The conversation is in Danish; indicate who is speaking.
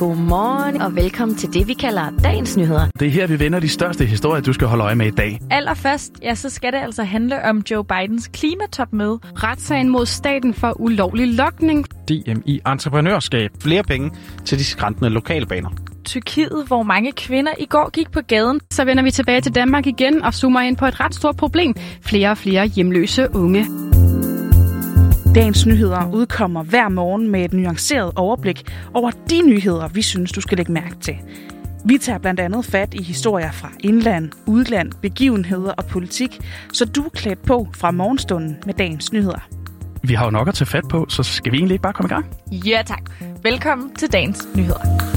Speaker 1: nyhederne, og velkommen til det, vi kalder dagens nyheder.
Speaker 2: Det er her, vi vender de største historier, du skal holde øje med i dag.
Speaker 3: Allerførst, ja, så skal det altså handle om Joe Bidens klimatopmøde.
Speaker 4: Retssagen mod staten for ulovlig lokning.
Speaker 5: DMI Entreprenørskab. Flere penge til de skræntende lokalbaner.
Speaker 3: Tyrkiet, hvor mange kvinder i går gik på gaden.
Speaker 4: Så vender vi tilbage til Danmark igen og zoomer ind på et ret stort problem. Flere og flere hjemløse unge.
Speaker 6: Dagens nyheder udkommer hver morgen med et nuanceret overblik over de nyheder, vi synes, du skal lægge mærke til. Vi tager blandt andet fat i historier fra indland, udland, begivenheder og politik, så du er klædt på fra morgenstunden med dagens nyheder.
Speaker 2: Vi har jo nok at tage fat på, så skal vi egentlig ikke bare komme i gang?
Speaker 3: Ja tak. Velkommen til dagens nyheder.